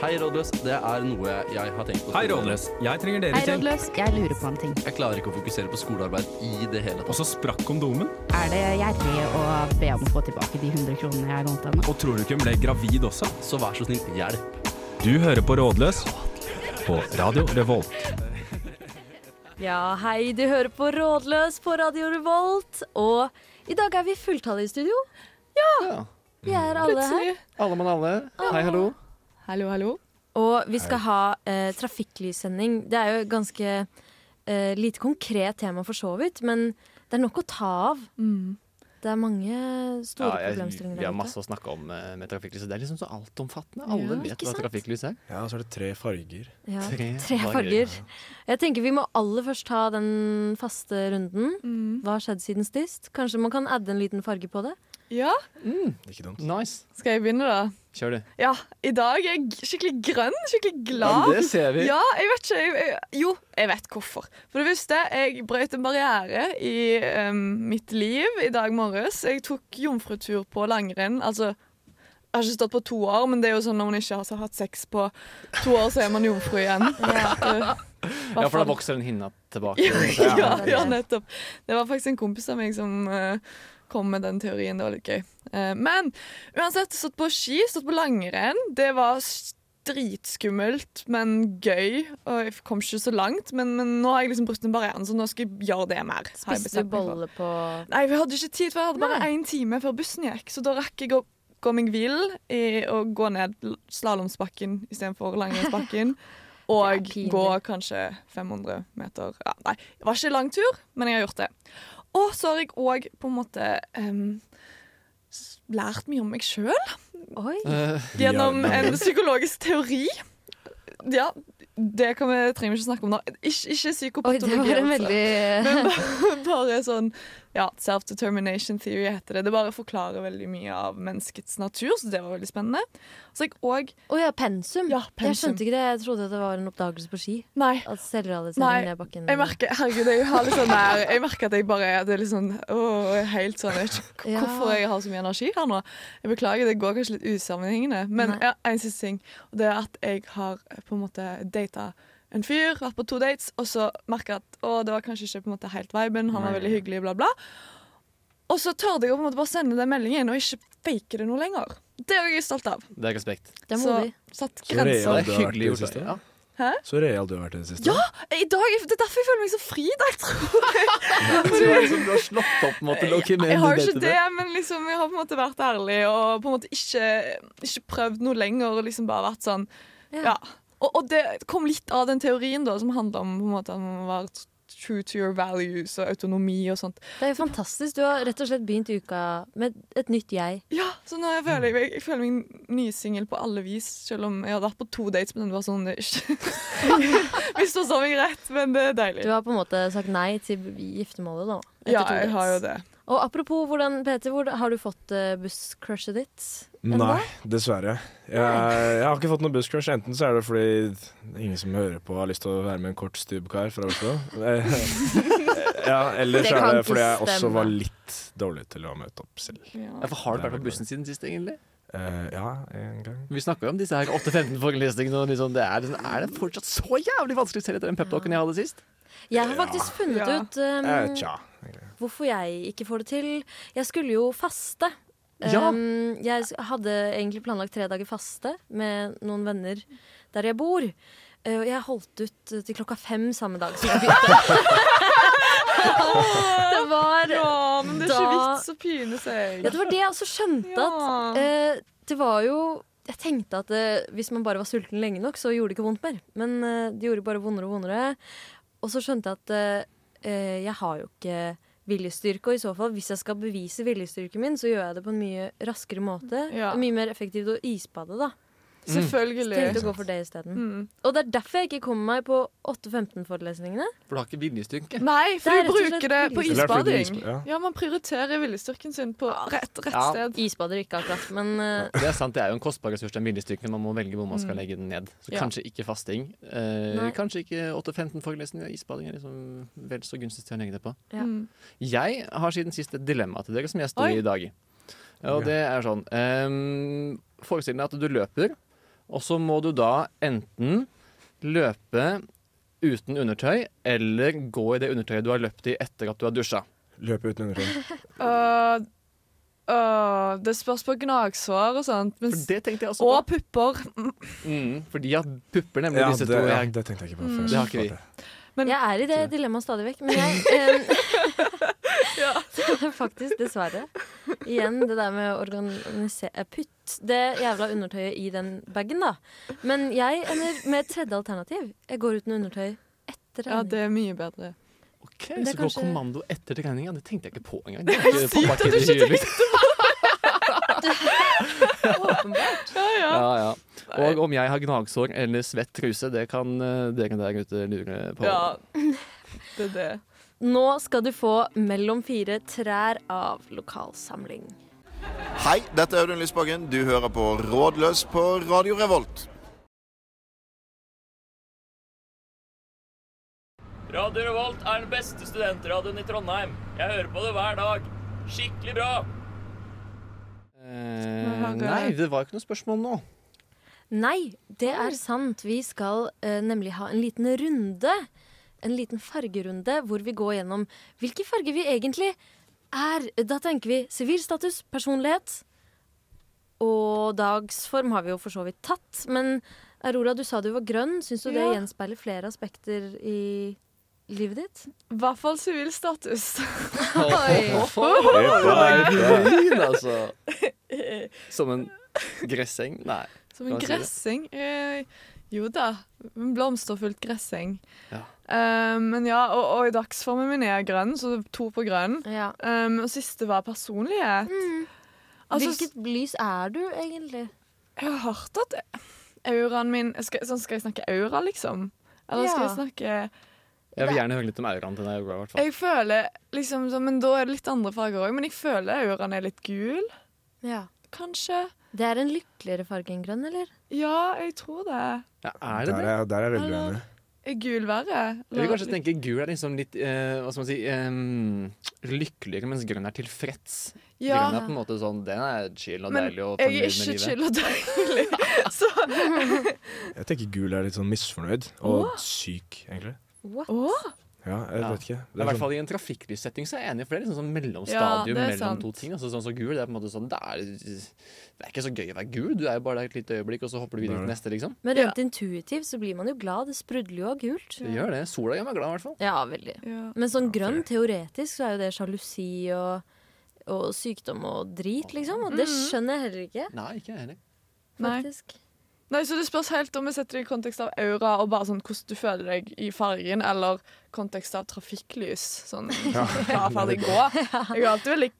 Hei, rådløs. Det er noe jeg har tenkt på. Hei, Rådløs. Jeg trenger dere Hei, til. rådløs. Jeg lurer på en ting. Jeg klarer ikke å fokusere på skolearbeid i det hele Og så sprakk kondomen. Er det gjerrig å be om å få tilbake de 100 kronene jeg lånte henne? Og tror du ikke hun ble gravid også? Så vær så snill, hjelp. Du hører på Rådløs på Radio Revolt. Ja, hei, du hører på Rådløs på Radio Revolt. Og i dag er vi fulltallige i studio. Ja. Vi er alle her. Alle mann alle. Hei, hallo. Hallo, hallo. Og vi skal ha eh, trafikklyssending. Det er jo et ganske eh, lite konkret tema for så vidt, men det er nok å ta av. Mm. Det er mange store Ja, jeg, problemstillinger vi har masse å snakke om eh, med trafikklys. Det er liksom så altomfattende. Alle Ja, vet hva trafikklys er. Ja, så er det tre farger. Ja, Tre tre farger. Jeg tenker Vi må aller først ta den faste runden. Mm. Hva har skjedd siden sist? Kanskje man kan adde en liten farge på det? Ja, Mm, Ikke dumt. nice. skal jeg begynne, da? Kjør, du. Ja, i dag er jeg skikkelig grønn, skikkelig glad. Men det ser vi. Ja, jeg vet ikke jeg, jeg, Jo, jeg vet hvorfor. For det første, jeg brøt en barriere i um, mitt liv i dag morges. Jeg tok jomfrutur på langrenn. Altså, jeg har ikke stått på to år, men det er jo sånn når man ikke har hatt sex på to år, så er man jomfru igjen. Ja, Ja, for da vokser den hinna tilbake. ja, Ja. ja, nettopp. Det var faktisk en kompis av meg som eh, kom med den teorien. Det var litt gøy. Eh, men uansett, stått på ski, stått på langrenn. Det var dritskummelt, men gøy. Og jeg kom ikke så langt, men, men nå har jeg liksom brutt den barrieren, så nå skal jeg gjøre det mer. Spiste du bolle på Nei, vi hadde ikke tid, for jeg hadde bare én time før bussen gikk. Så da rakk jeg å gå meg vill i å gå ned slalåmsbakken istedenfor langrennsbakken. Og gå kanskje 500 meter. Ja, nei, det var ikke lang tur, men jeg har gjort det. Og så har jeg òg på en måte um, lært mye om meg sjøl Oi! Eh, gjennom en psykologisk teori. Ja, det kan vi, trenger vi ikke snakke om nå. Ikke, ikke Oi, psykopatologi. det var en altså. veldig Men bare, bare sånn ja, Self-determination theory heter det. Det bare forklarer veldig mye av menneskets natur, så det var veldig spennende. Så jeg òg Å ja, pensum. Ja, Jeg skjønte ikke det. Jeg trodde det var en oppdagelse på ski. Nei. At selvrealisering Nei, ned bakken Jeg merker, herregud, jeg har litt sånn der Jeg merker at jeg bare det er litt sånn åh, helt sånn Jeg vet ikke hvorfor jeg har så mye energi her nå. Jeg beklager, det går kanskje litt usammenhengende. Men ja, en siste ting. Og det er at jeg har eh, på en måte data en fyr, vært på to dates, og så merka jeg at å, det var kanskje ikke på en måte helt viben. Han var veldig hyggelig, bla, bla. Og så tørde jeg å på en måte bare sende den meldingen og ikke fake det noe lenger. Det er jeg stolt av. det er respekt. Det er Så modig. satt Så grenser. real Det du er har vært i hyggelig det gjort. siste. Ja. Så real du har vært i det siste. Ja! I dag, det er derfor jeg føler meg så fri i dag, tror jeg. Liksom du har slått opp måte, det Loki Jeg har jo ikke det, men liksom, jeg har på en måte vært ærlig og på en måte ikke, ikke prøvd noe lenger. Og liksom bare vært sånn Ja. Ja. Og, og det kom litt av den teorien da som handla om på en måte at man var true to your values og autonomi og sånt. Det er jo fantastisk. Du har rett og slett begynt uka med et nytt jeg. Ja, så nå jeg føler jeg, jeg føler meg nysingel på alle vis, selv om jeg hadde vært på to dates med den var Det Hvis du så meg rett, men det er deilig. Du har på en måte sagt nei til giftermålet, da. Ja, jeg har jo det. Og apropos hvordan, Peter, hvor, har du fått uh, busscrushet ditt? Enda? Nei, dessverre. Jeg, jeg har ikke fått noe busscrush. Enten så er det fordi ingen som hører på, har lyst til å være med en kort stubbkar fra Oslo. Eh, ja, eller så er det fordi jeg også var litt dårlig til å møte opp selv. Ja. Ja, for har du vært på bussen siden sist, egentlig? Uh, ja, en gang. Vi snakka jo om disse her 8-15-forelesningene. Liksom, det er, liksom, er det fortsatt så jævlig vanskelig selv etter den peptalken jeg hadde sist? Jeg har faktisk funnet Ja. ut um, uh, tja. Hvorfor jeg ikke får det til. Jeg skulle jo faste. Ja. Um, jeg hadde egentlig planlagt tre dager faste med noen venner der jeg bor. Uh, jeg holdt ut uh, til klokka fem samme dag som jeg begynte. det var Ja, men det er ikke Da- vits å pine seg. Ja, det var det jeg også skjønte. At eh, det var jo Jeg tenkte at uh, hvis man bare var sulten lenge nok, så gjorde det ikke vondt mer. Men eh, det gjorde bare vondere og vondere. Og så skjønte jeg at eh, eh, jeg har jo ikke viljestyrke. Og i så fall, hvis jeg skal bevise viljestyrken min, så gjør jeg det på en mye raskere måte. Ja. Mye mer effektivt å isbade, da. Så Selvfølgelig. tenkte å gå for det isteden. Mm. Og det er derfor jeg ikke kommer meg på 8-15-forelesningene. For du har ikke viljestyrke. Nei, for du bruker det på isbading. ja. Ja, man prioriterer viljestyrken sin på rett, rett Ja. sted. Isbader ikke akkurat, men uh... Det er sant, det er jo en kostbar ressurs, den viljestyrken. Man må velge hvor man skal Mm. legge den ned. Så Ja. kanskje ikke fasting. Eh, kanskje ikke 8-15-forelesninger. Isbading er liksom vel så gunstig til å legge det på. Ja. Mm. Jeg har siden sist et dilemma til dere som jeg står i i dag. Og det er sånn um, Forestill deg at du løper, og så må du da enten løpe uten undertøy, eller gå i det undertøyet du har løpt i etter at du har dusja. Løpe uten undertøy. uh, uh, det spørs på gnagsår og sånt. Mens, For det tenkte jeg også på. og pupper. Mm, fordi at pupper, nemlig, Ja, disse det, to. ja, det tenkte jeg ikke på Mm. Det har ikke vi. Men- Jeg er i det dilemmaet stadig vekk, men jeg eh, det er Faktisk, dessverre. Igjen det der med å organisere Putt det jævla undertøyet i den bagen, da. Men jeg ender med et tredje alternativ. Jeg går uten undertøy etter Ja, det er mye bedre. ok, Så kanskje... går kommando etter trening, ja, det tenkte jeg ikke på engang. Det er Sykt at du ikke tenkte på Åpenbart. Ja, ja. Ja, ja. Og om jeg har gnagsår eller svett truse, det kan eh, dere der ute lure på. ja. Det er det. Nå skal du få Mellom fire trær av lokalsamling. Hei, dette er Audun Lysbakken. Du hører på Rådløs på Radio Revolt. Radio Revolt er den beste studentradioen i Trondheim. Jeg hører på det hver dag. Skikkelig bra. Eh, nei, det var ikke noe spørsmål nå. Nei, det er sant. Vi skal eh, nemlig ha en liten runde. En liten fargerunde hvor vi går gjennom hvilke farger vi egentlig er. Da tenker vi sivilstatus, personlighet. Og dagsform har vi jo for så vidt tatt. Men Aurora, du sa du var grønn. Syns du det Ja. gjenspeiler flere aspekter i livet ditt? I hvert fall sivilstatus. Grønn, altså. Som en gresseng? Nei. Som en gresseng? si jo da. En blomsterfullt gresseng. Ja. Um, men ja, og, og i dagsformen min er grønn, så to på grønn. Ja. Um, og siste var personlighet. Mm. Altså, Hvilket lys er du egentlig? Jeg har hørt at auraen min skal, sånn, skal jeg snakke aura, liksom? Eller skal jeg snakke Jeg vil gjerne høre litt om auraen til deg. Aura, hvert fall. Jeg føler liksom Men da er det litt andre farger òg. Men jeg føler auraen er litt gul, Ja. kanskje. Det er en lykkeligere farge enn grønn, eller? Ja, jeg tror det. Ja, er det Der det? er, der er jeg veldig uenig. Er gul verre? Jeg vil kanskje tenke gul er liksom litt eh, hva skal man si, eh, lykkeligere, mens grønn er tilfreds. Ja. Grønn er på en måte sånn, den er chill og Men deilig og Jeg er ikke livet. chill og deilig. Så Jeg tenker gul er litt sånn misfornøyd og syk, egentlig. What? Å, Ja, jeg Ja. vet ikke. I Det er hvert sånn, fall i en trafikklyssetting så er jeg enig, for det er liksom sånn mellomstadium er mellom sant. to ting. Altså, sånn som gul, det er på en måte sånn, det er, det er ikke så gøy å være gul. Du er jo bare der et lite øyeblikk, og så hopper du videre er til neste, liksom. Men rent intuitivt så blir man jo glad. Det sprudler jo av gult. Det gjør det. Sola gjør meg glad, i hvert fall. Ja, veldig. ja. Men sånn grønn, teoretisk, så er jo det sjalusi og, og sykdom og drit, liksom. Og det Mhm. skjønner jeg heller ikke, Nei, ikke jeg heller. Faktisk. Nei, så Det spørs helt om vi setter det i kontekst av aura og bare sånn hvordan du føler deg i fargen, eller kontekst av trafikklys. Sånn Ja. klar, ferdig, gå. Jeg er alltid veldig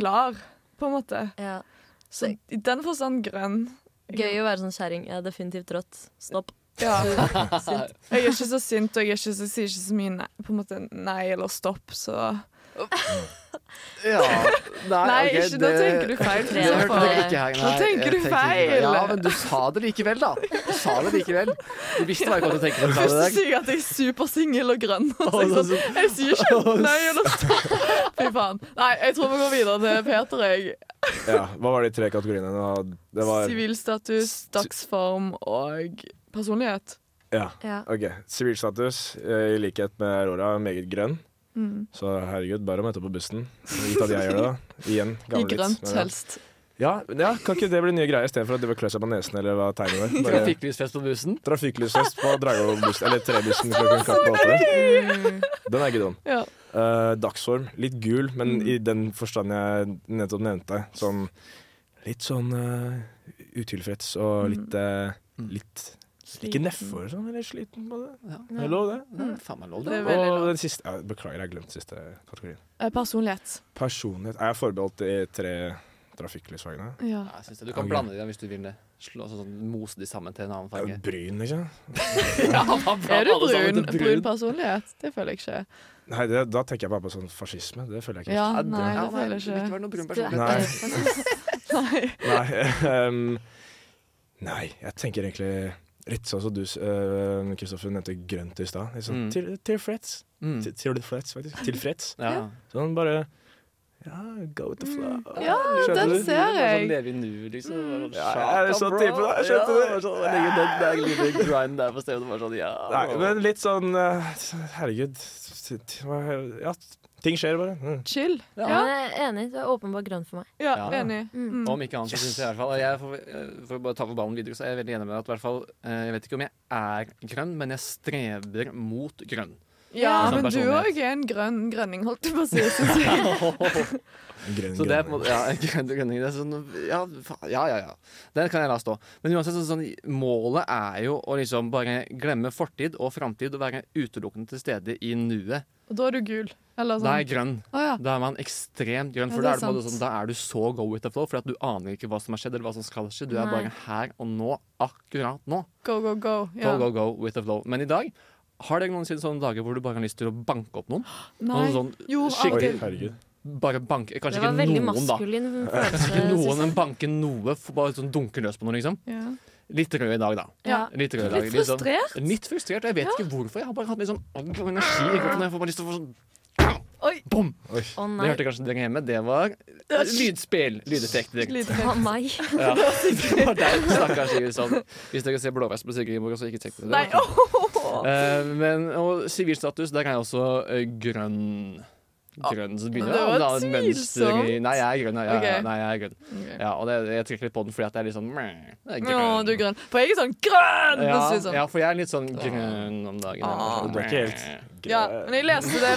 klar, på en måte. Ja. Så i den forstand grønn. Gøy å være sånn kjerring. Jeg er definitivt rått. Stopp. Ja. Jeg er ikke så sint, og jeg er ikke så, sier ikke så mye nei, på en måte nei eller stopp, så Ja, nei, Nei, okay, ikke, nå tenker du feil. Tre Det på- dere ikke nei, Nå tenker du feil. Ja, men du sa det likevel, da. Du sa det likevel. Du visste hva jeg kom til å tenke du Først sier jeg at jeg er supersingel og grønn. Og så er jeg, sier ikke nei eller stopp. Fy faen. Nei, jeg tror vi går videre til Peter. Jeg. ja, hva var de tre kategoriene? Det Sivilstatus, dagsform og personlighet. Ja, Ja. OK. Sivilstatus, eh, i likhet med Aurora, meget grønn. Mm. Så herregud, bare å møte på bussen. Gitt at jeg gjør det, da. Igjen. I grønt, helst. Ja, ja, kan ikke det bli nye greier istedenfor at de vil klø seg på nesen eller hva tegnet var? Bare Trafikklysfest på bussen. Trafikklysfest på Dragvoll-bussen, eller trebussen klokken kvart på åtte. Den er ikke dum. Ja. Uh, dagsform, litt gul, men Mm. i den forstand jeg nettopp nevnte. Sånn litt sånn uh, utilfreds og Mm. litt uh, Litt Ikke Sliten. nedfor sånn, eller sliten på det. Ja. Det er lov, det. Det er faen meg lov, Det det. er Og den siste ja, Beklager, jeg glemte siste kategorien. Personlighet. Personlighet. Personlighet er jeg forbeholdt de tre trafikklysfagene. Ja. Ja, jeg synes det. Du kan blande dem hvis du vil det. Slå, altså, sånn, mose de sammen til en annen Det er farge. bryn, ikke Ja, hva bra, Er du brun, brun personlighet? Det føler jeg ikke. Nei, det, da tenker jeg bare på sånn fascisme. Det føler jeg ikke. Ja, nei, det- nei, ja, det føler det vil jeg ikke ikke. være noe brun Du er personlighet. Nei. Nei. Nei, Um, nei, jeg tenker egentlig litt sånn som du, uh, Kristoffer, nevnte grønt i stad. Sånn Mm. til, tilfreds. Mm. Til- Tilfreds, faktisk. Tilfreds. Ja. Sånn bare Ja, go with the flow. Ja, den du? ser jeg. sånn jeg. leve i nuet, liksom. Mm. sånn, Ja, jeg er sånn type, da. Jeg skjønte ja, det. Sånn, jeg ligger den der lille grind der på stedet. Bare sånn, ja. Nei, men litt sånn eh, Herregud. Ja, ting skjer bare. Mm. Chill. Ja, Ja, jeg er enig. Det er åpenbart grønn for meg. ja, Ja. enig. Mm. Om ikke annet, så synes jeg i hvert fall og jeg får, For å bare ta på ballen videre, så er jeg veldig enig med at hvert fall eh, Jeg vet ikke om jeg er grønn, men jeg streber mot grønn. Ja, Sånn men du personlighet. òg er en grønn grønning, holdt jeg på å si. Grønn, Så det er på en måte Ja, grønn grønning. Det er sånn Ja, ja, ja. ja. Den kan jeg la stå. Men uansett, så sånn, målet er jo å liksom bare glemme fortid og framtid og være utelukkende til stede i nuet. Og da er du gul. Eller Da er sånn. jeg grønn. Oh, ja. Da er man ekstremt grønn, Ja, for da, er er måte sant. sånn, da er du så go with the flow, for at du aner ikke hva som har skjedd, eller hva som skal skje. Du er bare her og nå, akkurat nå. Go, go, go. Ja. Go, go, go with the flow. Men i dag har dere noensinne sånne dager hvor du bare har lyst til å banke opp noen? Nei. Noen sånn Jo, herregud. Bare banke Kanskje Det var ikke veldig noen, da. maskulin Kanskje følelse. ikke noen, men banke noe. Bare sånn dunke løs på noe, liksom. Ja. Litt rød i dag, da. Ja. Litt rød i dag. Litt sånn- frustrert? Litt frustrert. Jeg vet ikke hvorfor. Jeg har bare hatt litt sånn og energi i kroppen. Jeg får bare lyst til å få sånn Oi. Bom! Å Det nei, hørte kanskje dere hjemme. Det var lydspill. Lydeffekt Lite det var meg. Ja. Det var deg, stakkars Sigurd. Hvis dere ser blåveis på Sigrid så ikke tenk på det. Nei, Det var! Eh, men, og sivilstatus, der er jeg også eh, grønn. Grønn, så begynner Det å var et mønster i. Nei, jeg er grønn. Ja, ja, nei, jeg er grønn. Okay. Ja, og det, jeg trekker litt på den fordi at jeg er litt sånn er Å, du er grønn. For jeg er sånn grønn! Ja, sånn. ja, for jeg er litt sånn grønn om dagen. Ah. Du er ikke helt Ja, men jeg leste det.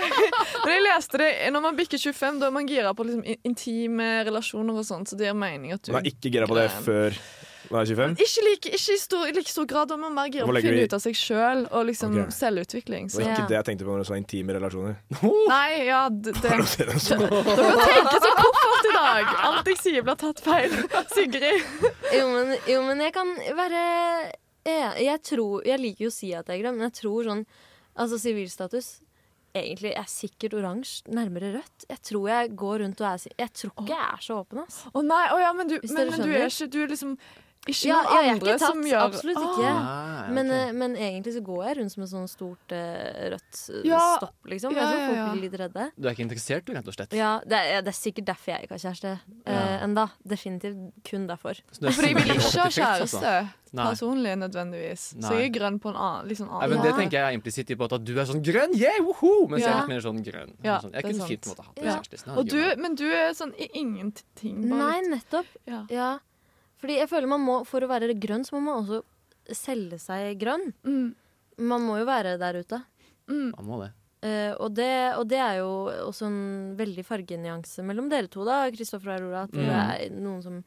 Men jeg leste det Når man bikker 25, da er man gira på liksom intime relasjoner og sånn, så det gir mening at du Man er ikke gira på det Grønn. før er 25? Ikke, like, ikke i stor, like stor grad, man mer gira på å finne ut av seg sjøl og liksom okay. selvutvikling. Det var ikke det jeg tenkte på når du sa intime relasjoner. Nei, ja, det, det. Det sånn. Dere tenker så koffert i dag! Alt jeg sier, blir tatt feil. Sigrid. Jo, men, jo, men jeg kan være jeg, jeg tror Jeg liker jo å si at jeg er grønn, men jeg tror sånn Altså sivilstatus Egentlig er sikkert oransje, nærmere rødt. Jeg tror jeg går rundt og er Jeg tror ikke jeg er så åpen, ass. Å nei, å ja, men, du, men, men du er ikke Du er liksom ikke Ja, noen andre ikke tatt, som gjør absolutt ikke. Ah, Nei, Men, ok. eh, men egentlig så går jeg rundt som et sånn stort eh, rødt eh, Ja. stopp, liksom. Ja, Jeg tror folk blir litt redde. Du er ikke interessert, du, rett og slett? Ja, det er, det er sikkert derfor jeg ikke har kjæreste eh, Ja. ennå. Definitivt kun derfor. Så er For jeg vil ikke ha altså. kjæreste Nei. personlig, nødvendigvis. Så jeg er grønn på en annen, Liksom annen. Nei, men Det tenker jeg er implisitt i på at du er sånn grønn, yeah, woho! Mens jeg er litt mer sånn grønn. Ja, sånn, jeg kunne fint måtte hatt Ja. kjæreste. Og du, men du er sånn i ingenting. Bare Nei, nettopp. ja. Fordi jeg føler man må, For å være grønn, så må man også selge seg grønn. Mm, Man må jo være der ute. mm. Man må det. Uh, og, det, og det er jo også en veldig fargenyanse mellom dere to, da, Kristoffer og Aurora. At det Mm. er noen som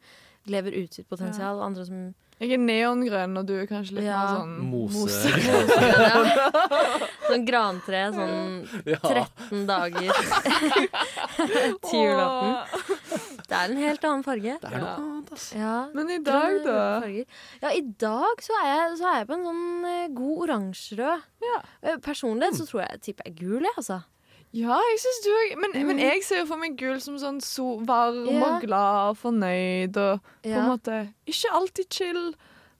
lever ut sitt potensial, ja. andre som Jeg er neongrønn, og du er kanskje litt Ja. mer sånn Mose. ja. Sånn grantre, sånn 13 dager til julaften. Det er en helt annen farge. Det er noe annet, ass. Ja. Men i dag, da? Ja, i dag så er jeg, så er jeg på en sånn eh, god oransjerød. Ja. Eh, Personlig så tror jeg tipper jeg gul, jeg, altså. Ja, jeg syns du òg men, men jeg ser jo for meg gul som sånn so varm Mm. Ja. og glad og fornøyd og på en måte Ikke alltid chill,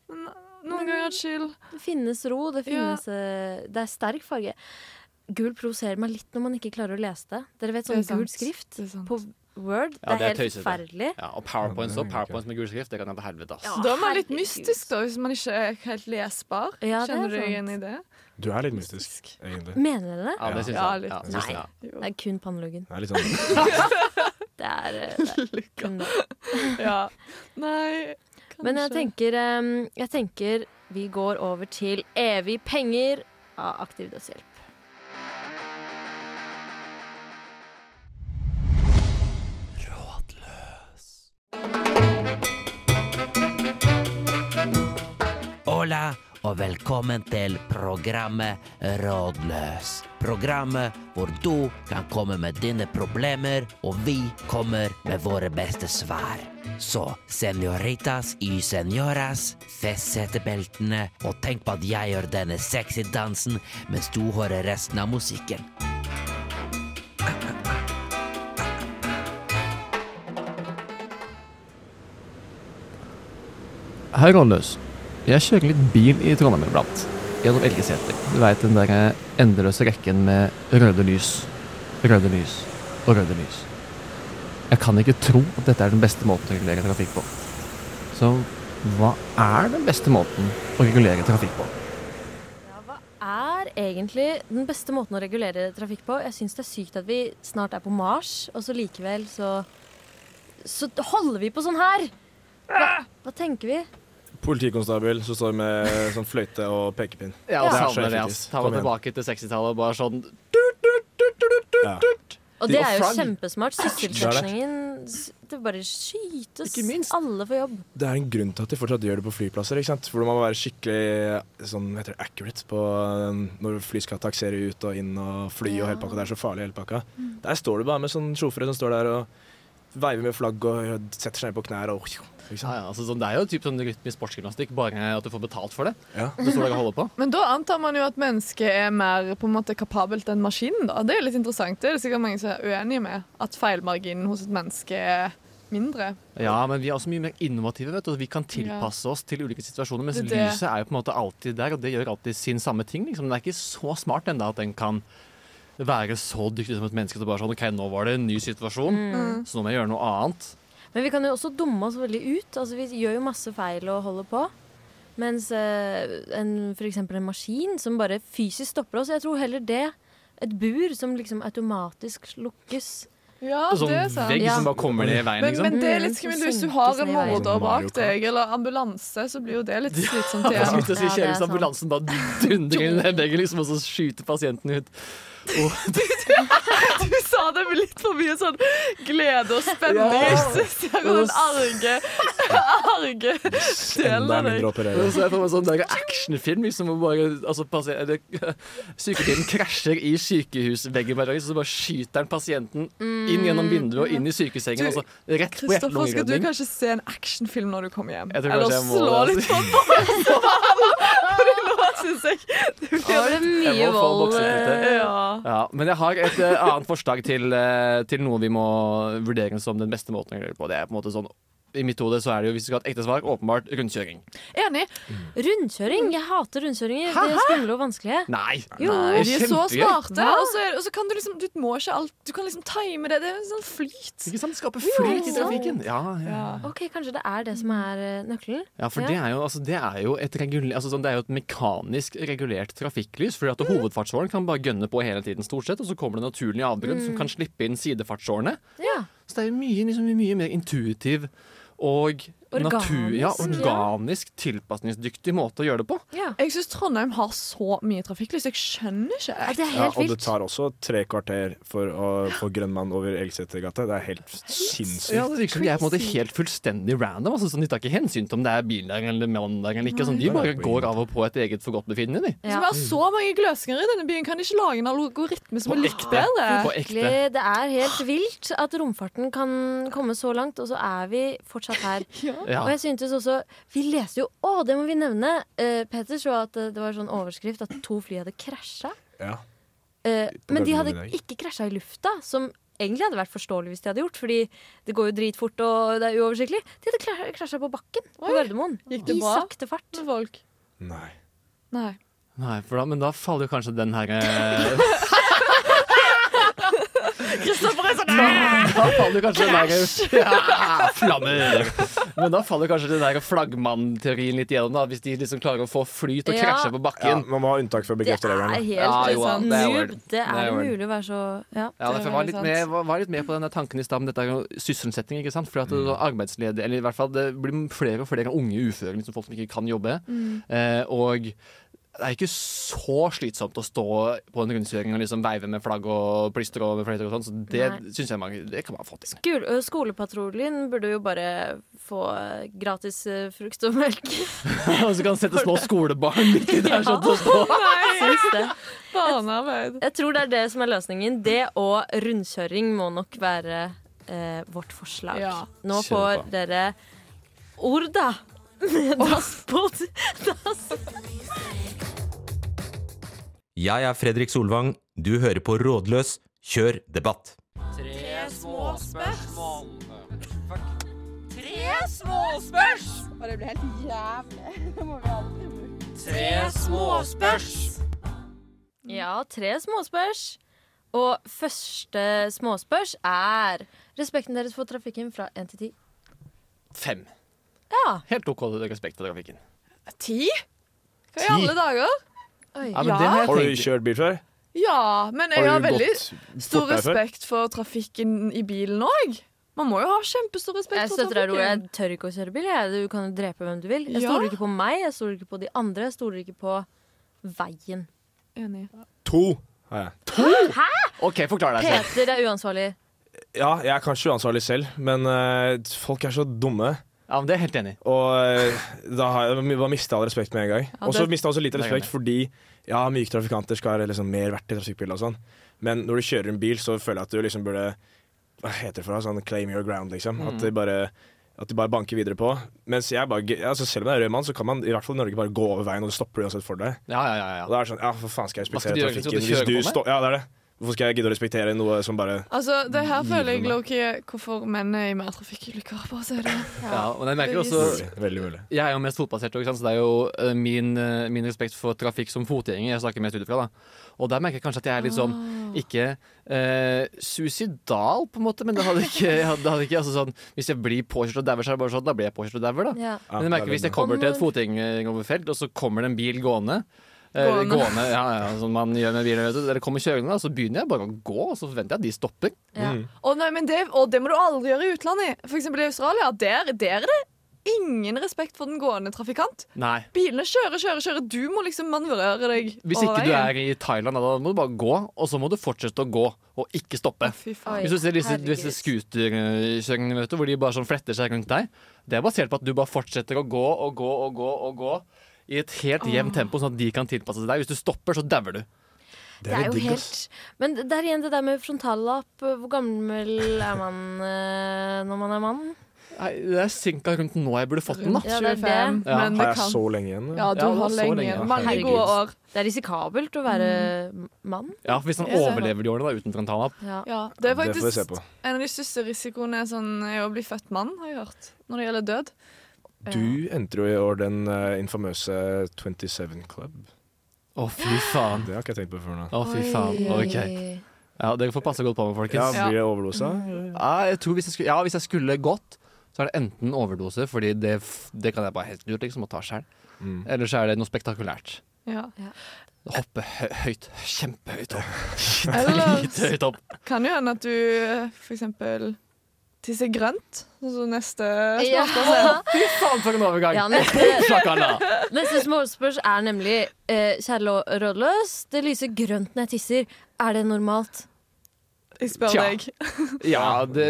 men noen Men- ganger chill. Det finnes ro, det finnes eh, Det er sterk farge. Gul provoserer meg litt når man ikke klarer å lese det. Dere vet sånn gul skrift på Word? Ja, det er det er helt forferdelig. Ja, og powerpoints og Mm, powerpoints med gul skrift, det kan jeg til helvete. Ja. Da er man litt mystisk, da, hvis man ikke er helt lesbar. Ja, er Kjenner du igjen i det? Du er litt mystisk, egentlig. Mener dere det? Ja, det syns Ja, jeg. Ja, det Nei. Det er kun panneluggen. Det er litt sånn Det er, eh, det er kun. Ja. Nei, kanskje Men jeg tenker, em, jeg tenker vi går over til evig penger av aktiv dødshjelp. Hola og velkommen til programmet Rådløs. Programmet hvor du kan komme med dine problemer, og vi kommer med våre beste svar. Så senoritas y senoras, fest setebeltene, og tenk på at jeg gjør denne sexy dansen mens du hører resten av musikken. Hei, Rådløs. Jeg kjører litt bil i Trondheim iblant. Gjennom Elgeseter. Du veit den der endeløse rekken med røde lys, røde lys og røde lys. Jeg kan ikke tro at dette er den beste måten å regulere trafikk på. Så hva er den beste måten å regulere trafikk på? Ja, hva er egentlig den beste måten å regulere trafikk på. Jeg syns det er sykt at vi snart er på Mars, og så likevel så Så holder vi på sånn her! Hva, hva tenker vi? Politikonstabel som står med sånn fløyte og pekepinn. Ja, Det er så savner det. ass. Ta meg tilbake til 60-tallet og bare sånn Ja. Og det er jo kjempesmart. Sysselsettingen Det bare skytes. Ikke minst. Alle får jobb. Det er en grunn til at de fortsatt gjør det på flyplasser. ikke sant? For man må være skikkelig sånn, hva heter det, accurate på um, når fly skal taksere ut og inn og fly og hele pakka. Det er så farlig hele pakka. Der står du bare med sånn sjåfører som står der og veiver med flagg og setter seg ned på knær og Ja, ja, altså, sånn, det er jo typ sånn rytmisk sportsgymnastikk, bare at du får betalt for det. Ja. På. Men da antar man jo at mennesket er mer på en måte kapabelt enn maskinen. da. Det er litt interessant. Det er det sikkert mange som er uenige med. At feilmarginen hos et menneske er mindre. Ja, men vi er også mye mer innovative. vet du. og Vi kan tilpasse oss til ulike situasjoner. Mens Det er det. lyset er jo på en måte alltid der, og det gjør alltid sin samme ting. liksom. Den er ikke så smart ennå at den kan være så dyktig som et menneske til bare sånn OK, nå var det en ny situasjon, Mm. så nå må jeg gjøre noe annet. Men vi kan jo også dumme oss veldig ut. Altså, vi gjør jo masse feil og holder på. Mens eh, en, for eksempel en maskin som bare fysisk stopper oss. Jeg tror heller det. Et bur som liksom automatisk lukkes. Ja, sånn det er sant. vegg som bare kommer ned i veien, Men, liksom. men det er Mm, litt skummelt hvis du har en morder bak deg, eller ambulanse, så blir jo det litt slitsomt Jeg skulle si Ja, er kjære hvis ambulansen bare dundrer inn i veggen liksom, og så skyter pasienten ut. Og, Du sa det med litt for mye sånn glede og spenning. Ja. Jeg ser den arge, arge delen av deg. å. Og så er det meg sånn actionfilm liksom, hvor bare, altså, passer, Sykepleieren krasjer i sykehusveggen, så bare skyter han pasienten inn gjennom vinduet og inn i sykesengen. Du, og rett på Kristoffer, skal du kanskje se en actionfilm når du kommer hjem? Jeg tror Eller jeg må slå litt altså. på ballen? Nå syns jeg det Da var det blir mye Jeg må få vold. ja. Ja, men jeg har et uh, annet forslag til, uh, til noe vi må vurdere som den beste måten å gjøre det på. Det er på en måte sånn I mitt hode så er det jo, hvis du skal ha et ekte svar, åpenbart rundkjøring. Enig. Rundkjøring. Jeg hater rundkjøringer. De er skumle og vanskelige. Nei! Jo, Nei, de er så smarte. Og så, er, og så kan du liksom Du må ikke alt Du kan liksom time det. Det er en sånn flyt. Ikke sant? Skape flyt i trafikken. Ja, ja. Ja. OK, kanskje det er det som er eh, nøkkelen. Ja, for Ja. Det, er jo, altså, det er jo et regulert altså, sånn, det er jo et mekanisk regulert trafikklys. Fordi at Hovedfartsåren kan bare gønne på hele tiden, stort sett, og så kommer det naturlige avbrudd som kan slippe inn sidefartsårene. Ja. Så det er jo mye, liksom, mye mer intuitiv og natur, ja, Organisk, ja. tilpasningsdyktig måte å gjøre det på. ja. Jeg syns Trondheim har så mye trafikklys. Jeg skjønner ikke. Det er Ja, og det tar også tre kvarter for å få grønn mann over Elgsetergata. Det er helt sinnssykt. Ja, det virker som de er på en måte helt fullstendig random. Altså, sånn, de tar ikke hensyn til om det er bil der eller mann der eller ikke. Sånn, de bare går av og på et eget forgodtbefinnende, de. Ja. vi har så mange gløsninger i denne byen. Kan de ikke lage en algoritme som På er litt ekte. bedre? På ekte. Det er helt vilt at romfarten kan komme så langt, og så er vi fortsatt her. Ja. Og jeg syntes også Vi leste jo Å, det må vi nevne! Uh, Peter så at eh, det var sånn overskrift at to fly hadde krasja. Ja. Uh, men de hadde ikke krasja i lufta, som egentlig hadde vært forståelig hvis de hadde gjort, fordi det går jo dritfort og det er uoversiktlig. De hadde krasja på bakken på Oi. Gardermoen. Gikk det I bra? sakte fart. Med folk. Nei. Nei. Nei, for da, men da faller jo kanskje den her Kristoffer er sånn Da faller kanskje den der ja, Flammer! Men da faller kanskje den der flaggmann-teorien litt gjennom, da. Hvis de liksom klarer å få flyt og Ja. krasje på Ja, bakken. man må ha unntak for å Det bekrefte er helt Ja, jo, sånn det er helt. Det Det er umulig å være så Ja. Ja, Det er derfor var, litt med, var, litt med på denne tanken i stad om dette er sysselsetting. ikke sant? For at det, arbeidsledige, eller i hvert fall det blir flere og flere unge uføre, liksom folk som ikke kan jobbe. Eh, og det er ikke så slitsomt å stå på en rundkjøring og liksom veive med flagg og plystre og med fløyter og sånn, så det syns jeg man, det kan man få til. Skol skolepatruljen burde jo bare få gratis frukt og melk. og så kan sette små skolebarn litt i der sånn til å stå. Syns det. Jeg tror det er det som er løsningen. Det og rundkjøring må nok være eh, vårt forslag. Ja. Nå får dere ord, da. Dass på dass. Jeg er Fredrik Solvang. Du hører på Rådløs. Kjør debatt. Tre småspørsmål. Tre småspørs! Og det blir helt jævlig. Det må vi aldri bruke. Tre småspørs. Ja, tre småspørs. Og første småspørs er Respekten deres for trafikken fra 1 til 10. Fem. Ja. Helt OK respekt for trafikken. Ti? Hva i alle dager? Ja, men det har Har du kjørt bil før? Ja, men jeg Har har veldig stor respekt for trafikken i bilen òg. Man må jo ha kjempestor respekt Jeg for trafikken. Jeg tør ikke å kjøre bil. Jeg. Du kan jo drepe hvem du vil. Jeg Ja. stoler ikke på meg, jeg stoler ikke på de andre, jeg stoler ikke på veien. Enig. To har jeg. Hæ?! OK, forklar deg selv. Peter er uansvarlig. Ja, jeg er kanskje uansvarlig selv, men uh, folk er så dumme. Ja, men Det er helt enig. Og eh, da har jeg da mistet jeg all respekt med en gang. Og så mista jeg også litt respekt fordi ja, myke trafikanter skal være liksom mer verdt i trafikkbildet og sånn. Men når du kjører en bil, så føler jeg at du liksom burde Hva heter det for noe? Sånn claim your ground, liksom. Mm. At de bare at de bare banker videre på. Mens jeg bare, altså Selv om jeg er rød mann, så kan man i hvert fall i Norge bare gå over veien, og det stopper uansett for deg. Ja, ja, ja, ja. Og da er det sånn, ja, for faen skal jeg respektere trafikken hvis du, du står Ja, det er det. Hvorfor skal jeg gidde å respektere noe som bare Altså, det her føler jeg Livet hvorfor menn er i mer trafikkulykker. Bare si det. Ja, og jeg merker også Veldig mulig. Jeg er jo mest fotbasert, så det er jo eh, min, eh, min respekt for trafikk som fotgjenger jeg snakker mest ut ifra. Og der merker jeg kanskje at jeg er litt sånn ikke eh, suicidal, på en måte, men det hadde ikke, jeg hadde, det hadde ikke altså sånn, Hvis jeg blir påkjørt og dauer, så er det bare sånn, da blir jeg påkjørt og dauer, da. Ja. Men jeg merker hvis jeg kommer til et fotgjengeroverfelt, og så kommer det en bil gående Gående. gående, ja, ja, som man gjør med bilen, vet du. Eller kommer kjørende, da, så begynner jeg bare å gå, og så forventer jeg at de stopper. Å nei, men det, og det må du aldri gjøre i utlandet. For eksempel i Australia. Der, der er det ingen respekt for den gående trafikant. Nei. Bilene kjører, kjører, kjører. Du må liksom manøvrere deg Hvis ikke du er i Thailand, da må du bare gå, og så må du fortsette å gå, og ikke stoppe. Oh, Hvis du ser disse, Herregud. disse scooterkjøringene, hvor de bare sånn fletter seg rundt deg, det er basert på at du bare fortsetter å gå og gå og gå og gå i et helt jevnt tempo, sånn at de kan tilpasse seg deg. Hvis du stopper, så dauer du. Det er jo helt Men det er igjen det der med frontallapp. Hvor gammel er man eh, når man er mann? Nei, det er cirka rundt nå jeg burde fått den, da. Ja, det er det. Ja. men Har jeg så lenge igjen? Ja, du Ja, har lenge lenge. igjen. Mange gode år. Det er risikabelt å være mann. Ja, Hvis han overlever de årene da, uten frontallapp. Ja. Ja, det er får vi faktisk se på. En av de største risikoene er, sånn, er å bli født mann, har jeg hørt. Når det gjelder død. Du endte jo i år den uh, infamøse 27 Club. Å, fy faen. Det har ikke jeg tenkt på før nå. Å, fy faen. OK. Ja, Dere får passe godt på meg, folkens. Ja, Blir det overdose? Ja, jeg tror hvis jeg skulle, ja, hvis jeg skulle gått, så er det enten overdose, fordi det, det kan jeg bare helt lurt liksom, å ta sjøl. Mm. Eller så er det noe spektakulært. Ja. Hoppe hø høyt. Kjempehøyt opp. Eller- Drithøyt opp. Kan jo hende at du eh, for eksempel tisser grønt, Så neste Ja. småspørsmål er. Fy faen, for en overgang! Ja, neste, neste småspørs er nemlig eh, Kjære rådløs, det lyser grønt når jeg tisser. Er det normalt? Jeg spør Tja. deg. Ja, det,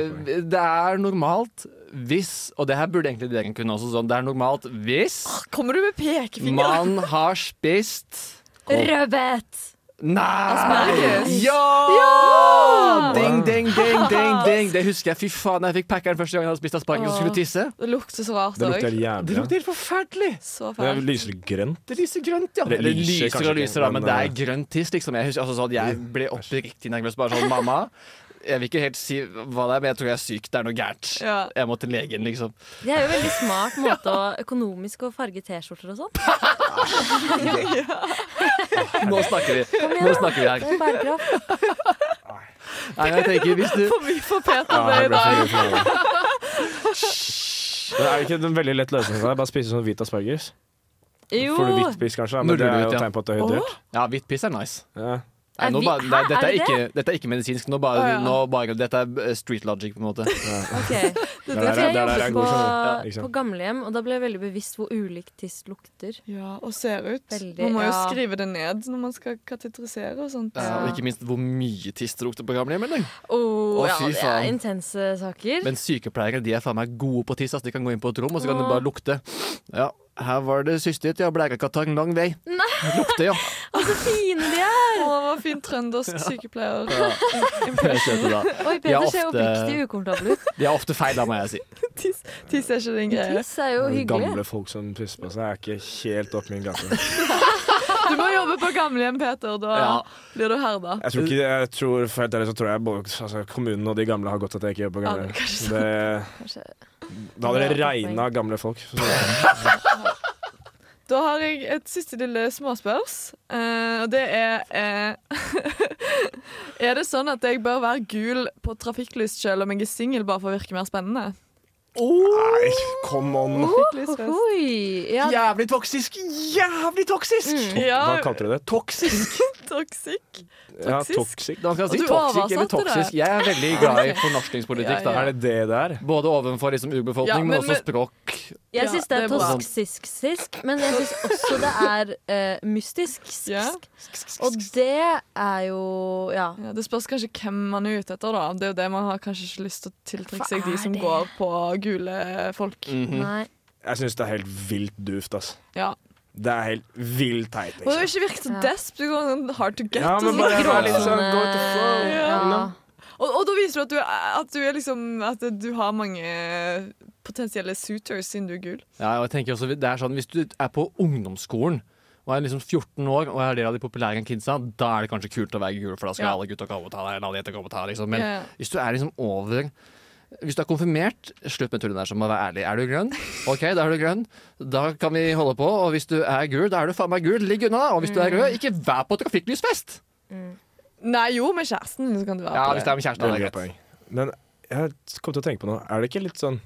det er normalt hvis Og det her burde egentlig dere kunne også sånn. Det er normalt hvis Kommer du med pekefinger? man har spist Rødbet! Nei! Asperges. Ja! Ding, ding, ding, ding, ding. Det husker jeg. Fy faen, jeg fikk packeren første gang jeg hadde spist asparges og skulle tisse. Det lukter så rart Det lukter helt helt Det jævlig. lukter helt forferdelig. Så Det er fælt. lyser grønt. Det lyser grønt, ja. Eller Eller lyser lyser kanskje og ikke, lyser, da, men men, det eh, er grønt tiss, liksom. Jeg, husker, altså, sånn, jeg ble oppriktig nervøs. Bare sånn, mamma Jeg vil ikke helt si hva det er, men jeg tror jeg er syk. Det er noe gærent. Ja. Jeg må til legen, liksom. Det er jo veldig smart måte å økonomisk å farge T-skjorter og sånn. Nå snakker vi. Igjen, Nå snakker vi her. Er bærekraft. Nei, jeg tenker hvis du For mye for Peter Ja, det i dag. Det er ikke en veldig lett løsning for deg? Bare spise sånn hvit asparges? Jo. Får du hvitt piss, kanskje? Men det er jo ja. tegn på at det er hydrert. Ja, hvitt piss er nice. Ja. Nei, nå vi- bare, nei, dette, er er det ikke, dette er ikke medisinsk. Nå bare, oh, ja. nå bare, dette er eh, street logic, på en måte. Ok. Det det, jeg det er jobbet på. Ja, på gamlehjem, og da ble jeg veldig bevisst hvor ulikt tiss lukter. Ja, og ser ut. Veldig, man må jo skrive det ned når man skal katetrisere og sånt. Ja, og ikke minst hvor mye tiss det lukter på gamlehjem. eller? Oh, ja, det er intense saker. Men sykepleiere de er faen meg gode på tiss. Altså, De kan gå inn på et rom og så kan de bare lukte. Ja, her var det systet. Ja, blærekartong lang vei. Nei, Lukter, ja. Å, så fine de er! Å, hva fin trøndersk sykepleier. Da. Oi, er Peter ser oppriktig ukomfortabel ut. De er ofte feil, da må jeg si. Tiss, tiss er ikke din greie. Tiss er jo hyggelig. Gamle folk som pisser på seg, er ikke helt opp min gate. Du må jobbe på gamlehjem, Peter. Da Ja. blir du herda. Jeg tror ikke, jeg tror, for helt ærlig så tror jeg både, altså, kommunen og de gamle har godt at jeg ikke jobber på Ja, gamle. det kanskje det. Da hadde det regna gamle folk. Da har jeg et siste lille småspørs. Eh, og det er eh, Er det sånn at jeg bør være gul på trafikklys selv om jeg er singel, bare for å virke mer spennende? Nei, come on. Oh, ja, Jævlig toksisk! Jævlig toksisk! Ja, Hva kalte du det? Toksisk! toksisk. Ja, Toksisk. Da skal si du eller toksisk. Jeg er veldig glad i fornorskningspolitikk. Ja, ja. Er det det der? Både overfor liksom urbefolkning, Ja, men, men- også språk. Jeg syns det er tosk-sisk-sisk, men jeg syns også det er uh, mystisk. Ja. Og det er jo ja. Ja, det spørs kanskje hvem man er ute etter, da. Det er jo det man har kanskje ikke lyst til å tiltrekke seg de som går på gule folk. Mhm. Nei. Jeg syns det er helt vilt duft, ass. Ja. Det er helt vilt teit, Og det liksom. ikke virke så Ja. desp. Du går sånn hard to get. Ja, men så bare litt vær sånn go to flow. Ja. you know? Og, og da viser du at du, at du er liksom At du har mange potensielle suitors siden du er gul. Ja, og jeg tenker også, det er sånn, Hvis du er på ungdomsskolen og er liksom 14 år og er del av de populære kidsa, da er det kanskje kult å være gul, for da skal Ja. alle gutta komme og ta deg, alle jenter komme og ta deg. Liksom. Men hvis du er liksom over Hvis du er konfirmert, slutt med tullet der, så må være ærlig. Er du grønn? OK, da er du grønn. Da kan vi holde på. Og hvis du er gul, da er du faen meg gul. Ligg unna. Og hvis du er Mm. rød, ikke vær på trafikklysfest! Nei, jo, med kjæresten så kan du være Ja, på hvis det det. er med kjæresten. det er det greit. Men jeg kom til å tenke på noe. Er det ikke litt sånn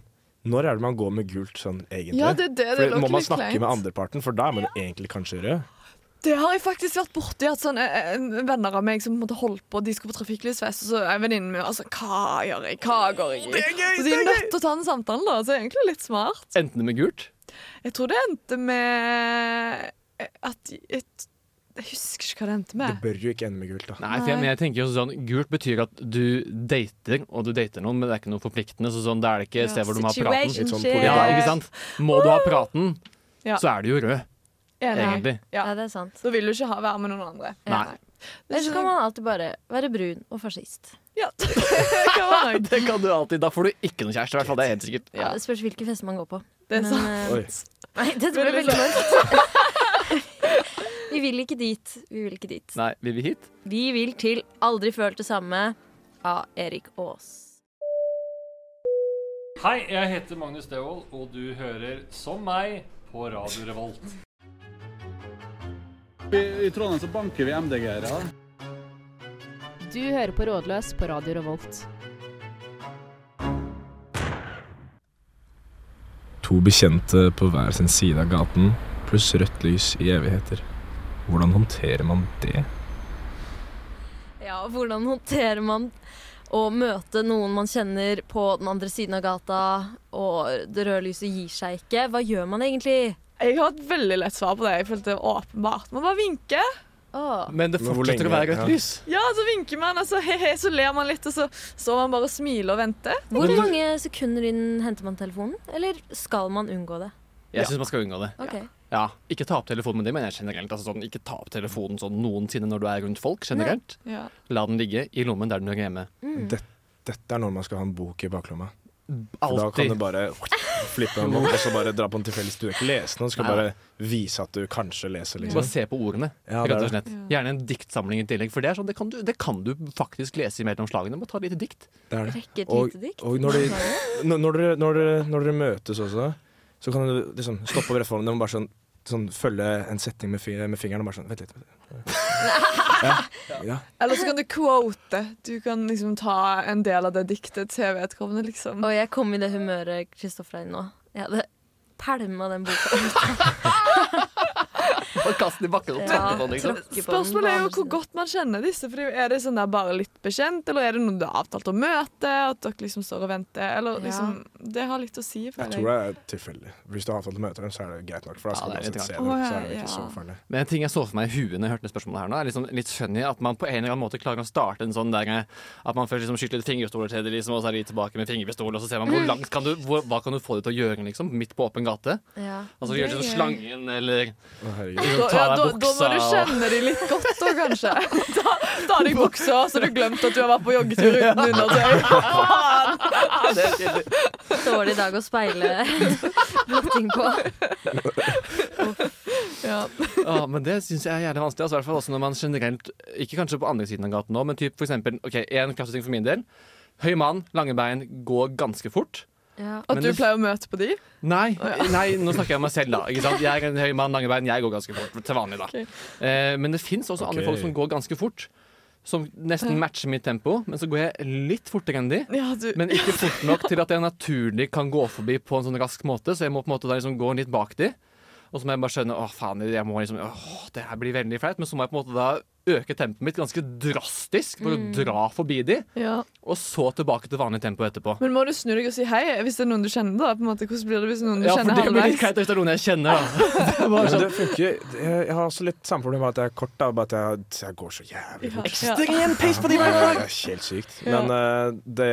Når er det man går med gult sånn egentlig? Ja, det er det. Det må man snakke kleint. med andreparten, for da er man ja. egentlig kanskje rød. Det har jeg faktisk vært borti. At sånne eh, venner av meg som måtte holde holdt på, de skulle på trafikklysfest, og så er venninnen min altså, Hva gjør jeg? Hva går jeg i? Det er gøy, så de er nødt til å ta den samtalen, da. Så det er egentlig litt smart. Endte det med gult? Jeg tror det endte med at et, Jeg husker ikke hva det endte med. Det bør jo ikke ende med gult, da. Nei, for jeg, men jeg tenker jo sånn Gult betyr at du dater, og du dater noen, men det er ikke noe forpliktende. Så sånn, da er det ikke Ja, sted hvor du må ha praten. Sånn Ja, ikke sant? Må du ha praten, Ja. så er du jo rød, Enig. egentlig. Ja. Ja, det er sant. Da vil du ikke ha, være med noen andre. Nei. Eller så kan man alltid bare være brun og fascist. Ja, det kan man nok. Det kan du alltid. Da får du ikke noen kjæreste, i hvert fall. Det er helt sikkert. Ja, Det spørs hvilke fester man går på. Det er Men, sant. Oi. Nei, dette ble veldig mørkt. Vi vil ikke dit. Vi vil ikke dit. Nei, vil vi hit? Vi vil til Aldri følt det samme av Erik Aas. Hei, jeg heter Magnus Devold, og du hører som meg på Radio Revolt. I, I Trondheim så banker vi MDG-ere. Du hører på Rådløs på Radio Revolt. To bekjente på hver sin side av gaten, pluss rødt lys i evigheter. Hvordan håndterer man det? Ja, hvordan håndterer man å møte noen man kjenner på den andre siden av gata, og det røde lyset gir seg ikke? Hva gjør man egentlig? Jeg har et veldig lett svar på det. Jeg følte det var åpenbart. Man bare vinker. Men det Men fortsetter å være rødt ja. lys. Ja, så vinker man, og så, he-he, så ler man litt, og så står man bare og smiler og venter. Hvor mange sekunder inn henter man telefonen? Eller skal man unngå det? Jeg syns man skal unngå det. Okay. Ja, Ikke ta opp telefonen med det, men jeg generelt. Altså sånn, ikke ta opp telefonen sånn noensinne når du er rundt folk. generelt. Ja. La den ligge i lommen der den hører hjemme. Mm. Dette, dette er når man skal ha en bok i baklomma. For da kan du bare flippe den opp, og så bare dra på en tilfeldig. Du er ikke lesende, du skal bare vise at du kanskje leser. Bare Liksom. se på ordene, Ja, det rett og slett. Gjerne en diktsamling i tillegg, for det, er sånn, det, kan du, det kan du faktisk lese mellom slagene. Bare ta et lite dikt. Det er det. Rekke et Og, lite dikt? og når, de, når, når, dere, når, dere, når dere møtes også, så kan du liksom stoppe over rett foran dem og bare sånn, sånn følge en setning med, fi- med fingeren og bare sånn Vent litt. Ja. ja. Eller så kan du quote. Du kan liksom ta en del av det diktet til vedkommende, liksom. Og jeg kom i det humøret Kristoffer er i nå. Jeg hadde pælma den boka. Og kast den i bakken og Ja, tråkke på den. Liksom. Spørsmålet er jo hvor godt man kjenner disse. For Er det sånn der bare litt bekjent, eller er det noen du har avtalt å møte? At dere liksom står og venter? Eller Ja. liksom Det har litt å si, Jeg tror det er tilfeldig. Hvis du har avtalt å møte dem, så er det greit nok. For da skal Ja, du se dem. Så er det ikke Ja. så farlig. Men en ting jeg så for meg i huet når jeg hørte det spørsmålet her nå, er liksom litt funny at man på en eller annen måte klarer å starte en sånn der At man først liksom skyter litt fingerpistoler til det, liksom, og så er de tilbake med fingerpistol, og så ser man hvor langt kan du hvor, Hva kan du få dem til å gjøre, liksom? Midt på åpen gate? Ja. Altså gjøre gjør er det som slangen, eller Å, Da, ta ja, av da, da må du kjenne de litt godt, da, kanskje. Ta, ta av deg buksa, så du glemt at du har vært på joggetur uten undertøy. Er. Dårlig dag å speile blotting på. Ja. Ah, men det syns jeg er jævlig vanskelig. Altså, i hvert fall også når man generelt Ikke kanskje på andre siden av gaten nå, men typ for eksempel Ok, en klasseting for min del. Høy mann, lange bein, går ganske fort. Ja. At du pleier å møte på de? Nei, nei, nå snakker jeg om meg selv, da. Ikke sant? Jeg er en høy mann, lange bein. Jeg går ganske fort til vanlig, da. Okay. Eh, men det fins også andre folk som går ganske fort. Som nesten matcher mitt tempo, men så går jeg litt fortere enn de. Ja, du. Men ikke fort nok til at jeg naturlig kan gå forbi på en sånn rask måte, så jeg må på en måte da liksom gå litt bak de. Og så må jeg bare skjønne åh faen, jeg må liksom, åh, det her blir veldig flaut. Men så må jeg på en måte da øke tempoet mitt ganske drastisk for Mm. å dra forbi de. Ja. Og så tilbake til vanlig tempo etterpå. Men må du snu deg og si hei hvis det er noen du kjenner? da? På en måte, hvordan blir det hvis noen du Ja, for kjenner det blir litt halvveis? kleint hvis det er noen jeg kjenner, da. Det er bare Men sånn. det funker. Jeg jeg har også litt samme problem med at jeg er kort. Da, bare at jeg, jeg går så jævlig fort. Ekstrem pace på de Ja, veiene! det er helt sykt. Ja. Men eh, det,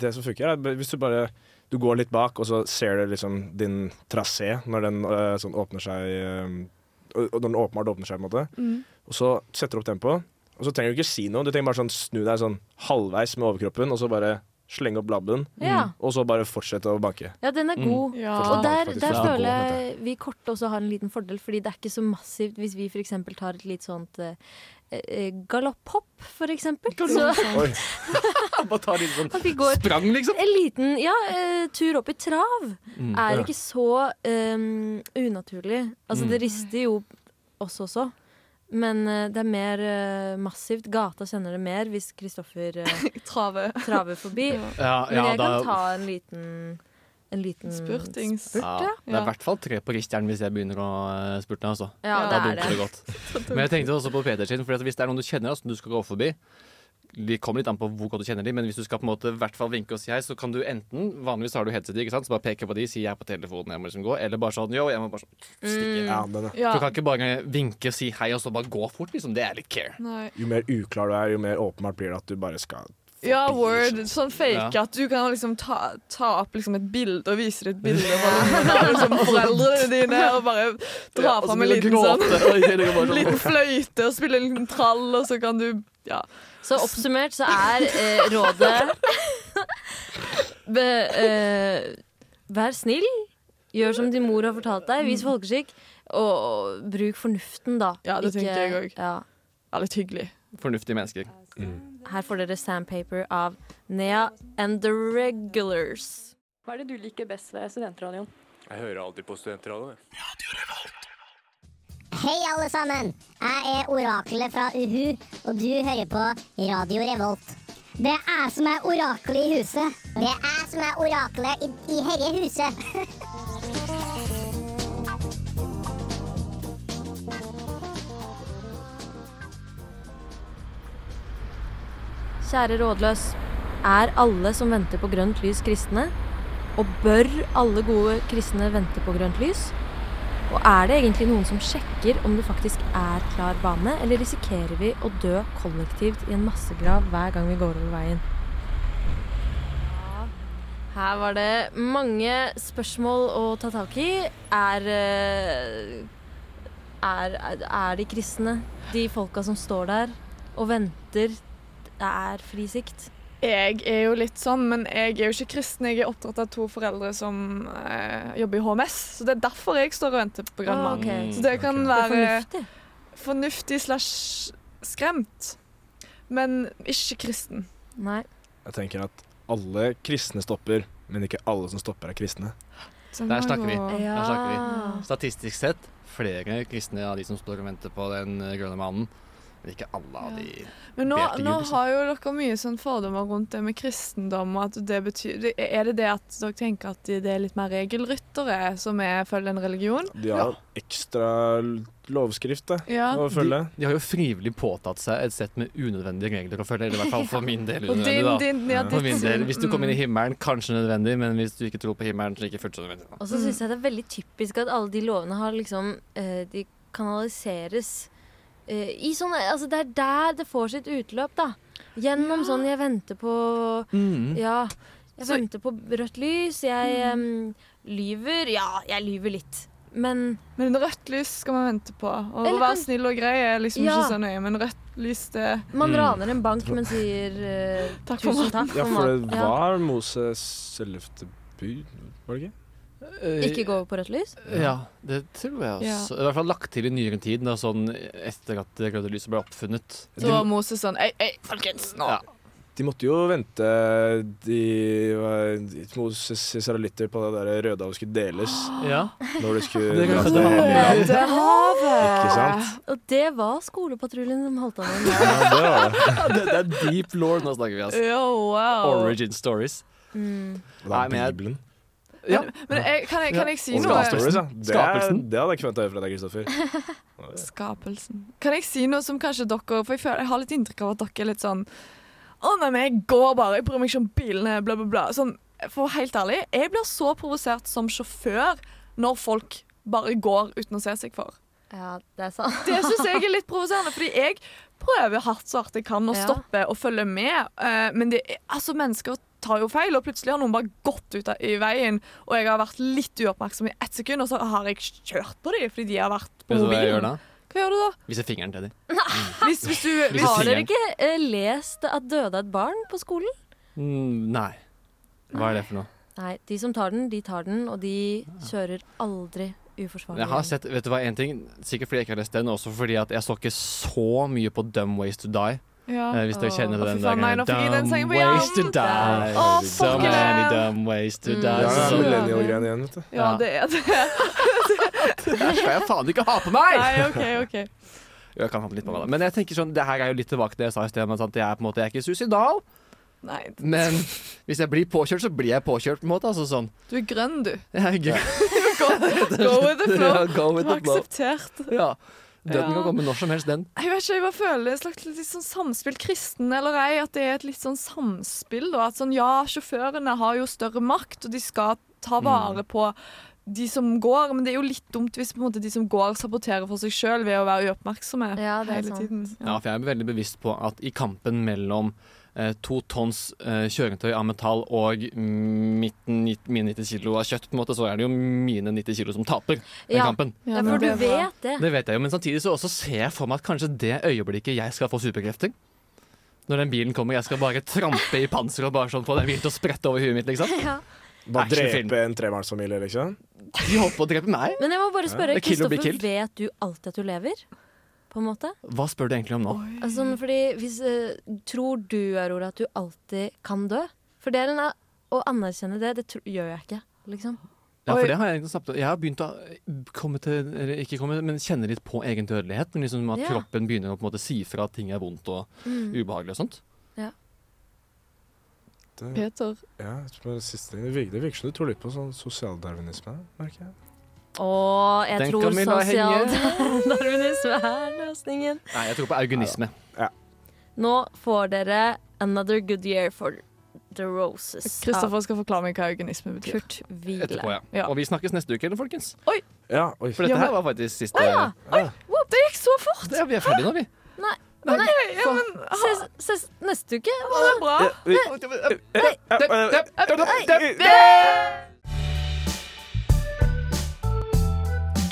det som funker, er hvis du bare du går litt bak, og så ser du liksom din trasé når den uh, sånn åpner seg og Når den åpenbart åpner seg, på en måte. Mm. Og så setter du opp tempoet. Og så trenger du ikke si noe. Du trenger bare sånn snu deg sånn halvveis med overkroppen, og så bare slenge opp labben. mm. Og så bare fortsette å banke. Ja, den er Mm. god. Ja. Og der, der føler jeg vi korte også har en liten fordel, fordi det er ikke så massivt hvis vi f.eks. tar et litt sånt eh, galopphopp, for eksempel. Så Bare ta litt sånn sprang, liksom. en liten ja, eh, tur opp i trav Mm. er Ja. ikke så um, unaturlig. Altså, Mm. det rister jo oss også. Men uh, det er mer uh, massivt. Gata kjenner det mer hvis Kristoffer uh, Trave. traver forbi. Ja. Ja, Men jeg da, kan ta en liten En liten Spurtings. spurt, ja, ja. det er i hvert fall tre på risteren hvis jeg begynner å eh, spurte. Altså. Ja, Da det er dunker det det. godt. Men jeg tenkte også på Peter sin, for hvis det er noen du kjenner som du skal gå forbi Det kommer litt an på hvor godt du kjenner dem, men hvis du skal på en måte i hvert fall vinke og si hei, så kan du enten Vanligvis har du headset, ikke sant, så bare peke på de, si jeg er på telefonen, jeg må liksom gå, eller bare sånn yo, jeg må bare sånn stikke. Ja, den er. Ja. Du kan ikke bare vinke og si hei, og så bare gå fort, liksom. Det er litt care. Nei. Jo mer uklar du er, jo mer åpenbart blir det at du bare skal Ja, word. Sånn fake Ja. at du kan liksom ta, ta opp liksom et bilde og vise et bilde av liksom foreldrene dine og bare dra Ja, og fram en liten sånn og sånn- liten fløyte og spille en liten trall, og så kan du Ja. Så oppsummert så er eh, rådet be, eh, Vær snill. Gjør som din mor har fortalt deg. Vis folkeskikk. Og bruk fornuften, da. Ja, det tenker jeg òg. Ja. Ja, litt hyggelig. Fornuftige mennesker. Her får dere Sandpaper av Nea and The Regulars. Hva er det du liker best ved studentradioen? Jeg hører alltid på studentradioen. Hei, alle sammen! Jeg er oraklet fra Uhu, og du hører på Radio Revolt. Det er jeg som er oraklet i huset. Det er jeg som er oraklet i, i herre huset. Kjære rådløs. Er alle som venter på grønt lys, kristne? Og bør alle gode kristne vente på grønt lys? Og er det egentlig noen som sjekker om det faktisk er klar bane, eller risikerer vi å dø kollektivt i en massegrav hver gang vi går over veien? Her var det mange spørsmål å ta tak i. Er, eh, er, er, de kristne, de folka som står der og venter, det er fri sikt? Jeg er jo litt sånn, men jeg er jo ikke kristen. Jeg er oppdratt av to foreldre som eh, jobber i HMS, så det er derfor jeg står og venter på grønn mann. Oh, okay. Så det kan er være fornuftig. fornuftig slash skremt, men ikke kristen. Nei. Jeg tenker at alle kristne stopper, men ikke alle som stopper, er kristne. Der snakker vi. Der snakker vi. Statistisk sett flere kristne av de som står og venter på den eh, grønne mannen. Men ikke alle av de Men nå, nå har jo dere mye sånn fordommer rundt det med kristendom. og at det betyr, Er det det at dere tenker at det er litt mer regelryttere som er, følger en religion? De har ekstra lovskrift da, Ja. å følge. De, de har jo frivillig påtatt seg et sett med unødvendige regler å følge. Eller i hvert fall for min del unødvendig. da. din- ja, for min del. Hvis du kommer inn i Mm. himmelen, kanskje nødvendig, men hvis du ikke tror på himmelen, så ikke fullt så nødvendig. Og så syns jeg det er veldig typisk at alle de lovene har liksom eh, De kanaliseres sånne Altså det er der det får sitt utløp, da. Gjennom sånn jeg venter på Mm. Ja. Jeg Så- venter på rødt lys. Jeg em, lyver. Ja, jeg lyver litt. Men Men rødt lys skal man vente på. Og å være kan- snill og grei er liksom Ja. ikke så nøye, men rødt lys, det man Mm. raner en bank, men sier uh, Takk for tusen maten. takk Ja, for for det mat. Ja. var Moses ellevte bud, var det ikke? Ikke gå på rødt lys? Ja, det tror jeg Ja. også. I hvert fall lagt til i nyere tid, da, sånn etter at det røde lyset ble oppfunnet. Så var Moses sånn Ei, ei, folkens, nå Ja. De måtte jo vente de, Moses israelitter på det der Rødehavet skulle deles. Ja. Når de skulle Det skulle. Ikke sant? Og det var skolepatruljen som holdt an med Ja, det var det. det, er deep law nå snakker vi, altså. Yo, wow. Origin stories. Mm. Det Nei, men jeg-. Ja. Men jeg, kan, jeg, kan jeg si noe? Stories, ja. Det, Skapelsen. det hadde jeg ikke venta fra deg, Kristoffer. Skapelsen. Kan jeg si noe som kanskje dere For jeg, føler, jeg har litt inntrykk av at dere er litt sånn Å, nei, men jeg går bare. Jeg bryr meg ikke om bilene, bla, bla, bla. Sånn, for helt ærlig, jeg blir så provosert som sjåfør når folk bare går uten å se seg for. Ja, det er sant. Det syns jeg er litt provoserende, fordi jeg prøver hardt så hardt jeg kan å stoppe og følge med. eh, men det, er- altså, mennesker tar jo feil, og plutselig har noen bare gått ut av, i veien, og jeg har vært litt uoppmerksom i ett sekund, og så har jeg kjørt på dem fordi de har vært på mobilen. hva jeg gjør da? Hva gjør du da? Viser fingeren til dem. Hvis, hvis du, Hvis hvis, Har dere ikke eh, lest at døde et barn på skolen? Mm, nei. Hva er det for noe? Nei, de som tar den, de tar den, og de kjører aldri uforsvarlig. Jeg har sett, vet du hva, en ting, Sikkert fordi jeg ikke har lest den, også fordi at jeg så ikke så mye på Dumb Ways to Die. Ja. Eh, hvis dere kjenner den der nei, på ways to die. So many dumb ways to Mm. die. Ja, det er millennial-greiene igjen, vet du. Ja, det er det. Det skal jeg faen ikke ha på meg! Nei, OK, OK. Jeg kan litt på meg da. Men jeg tenker sånn, det her er jo litt tilbake til det jeg sa i sted. Men sant? Jeg er på en måte jeg er ikke suicidal. Nei, Men hvis jeg blir påkjørt, så blir jeg påkjørt. på en måte, altså sånn. du er grønn, du. Jeg er grønn. Go, go with the flow. Ja, go with the flow. akseptert. Ja. Døden Ja. kan komme når som helst, den. Jeg vet ikke, jeg bare føler et slags litt sånn samspill, kristen eller ei, at det er et litt sånn samspill. Da. At sånn, ja, sjåførene har jo større makt, og de skal ta Mm. vare på de som går, men det er jo litt dumt hvis på en måte, de som går, saboterer for seg sjøl ved å være uoppmerksomme Ja, er hele sant. tiden. Ja, for jeg er veldig bevisst på at i kampen mellom to tonns eh, kjøretøy av metall og midten, mine 90 kilo av kjøtt, på en måte, så er det jo mine 90 kilo som taper den Ja. kampen. Ja, for du vet det. Det vet jeg jo, men samtidig så også ser jeg for meg at kanskje det øyeblikket jeg skal få superkrefter Når den bilen kommer, jeg skal bare trampe i panseret og bare sånn få den bilen til å sprette over huet mitt, liksom. Ja. Bare drepe en trebarnsfamilie, liksom. De holdt på å drepe meg. Men jeg må bare spørre, er Kristoffer, vet du alltid at du lever? På en måte? Hva spør du egentlig om nå? Altså, fordi hvis, uh, tror du, Aurora, at du alltid kan dø? For det er en, å anerkjenne det, det gjør jeg ikke, liksom. Ja, for det har Jeg Jeg har begynt å komme til Eller ikke komme, men kjenne litt på egen dødelighet. men Liksom at Ja. kroppen begynner å på en måte si fra at ting er vondt og Mm. ubehagelig og sånt. Det, Peter. ja, det siste, det virker, det virker som du tror litt på sånn sosialdarwinisme, merker jeg. Å, jeg Den tror sosialdarwinisme er løsningen. Nei, jeg tror på eugenisme. Nå får dere Another Good Year for The Roses. Kristoffer skal forklare meg hva eugenisme betyr. Kurt Hvile. Etterpå, ja. Ja. Og vi snakkes neste uke, eller, folkens? Ja, oi. For dette her var faktisk siste oh, ja! Ja. Wow, det gikk så fort! Ja, Vi er ferdige nå, vi. Nei, Nei, nei. ja, men Ses, ses neste uke. det er bra.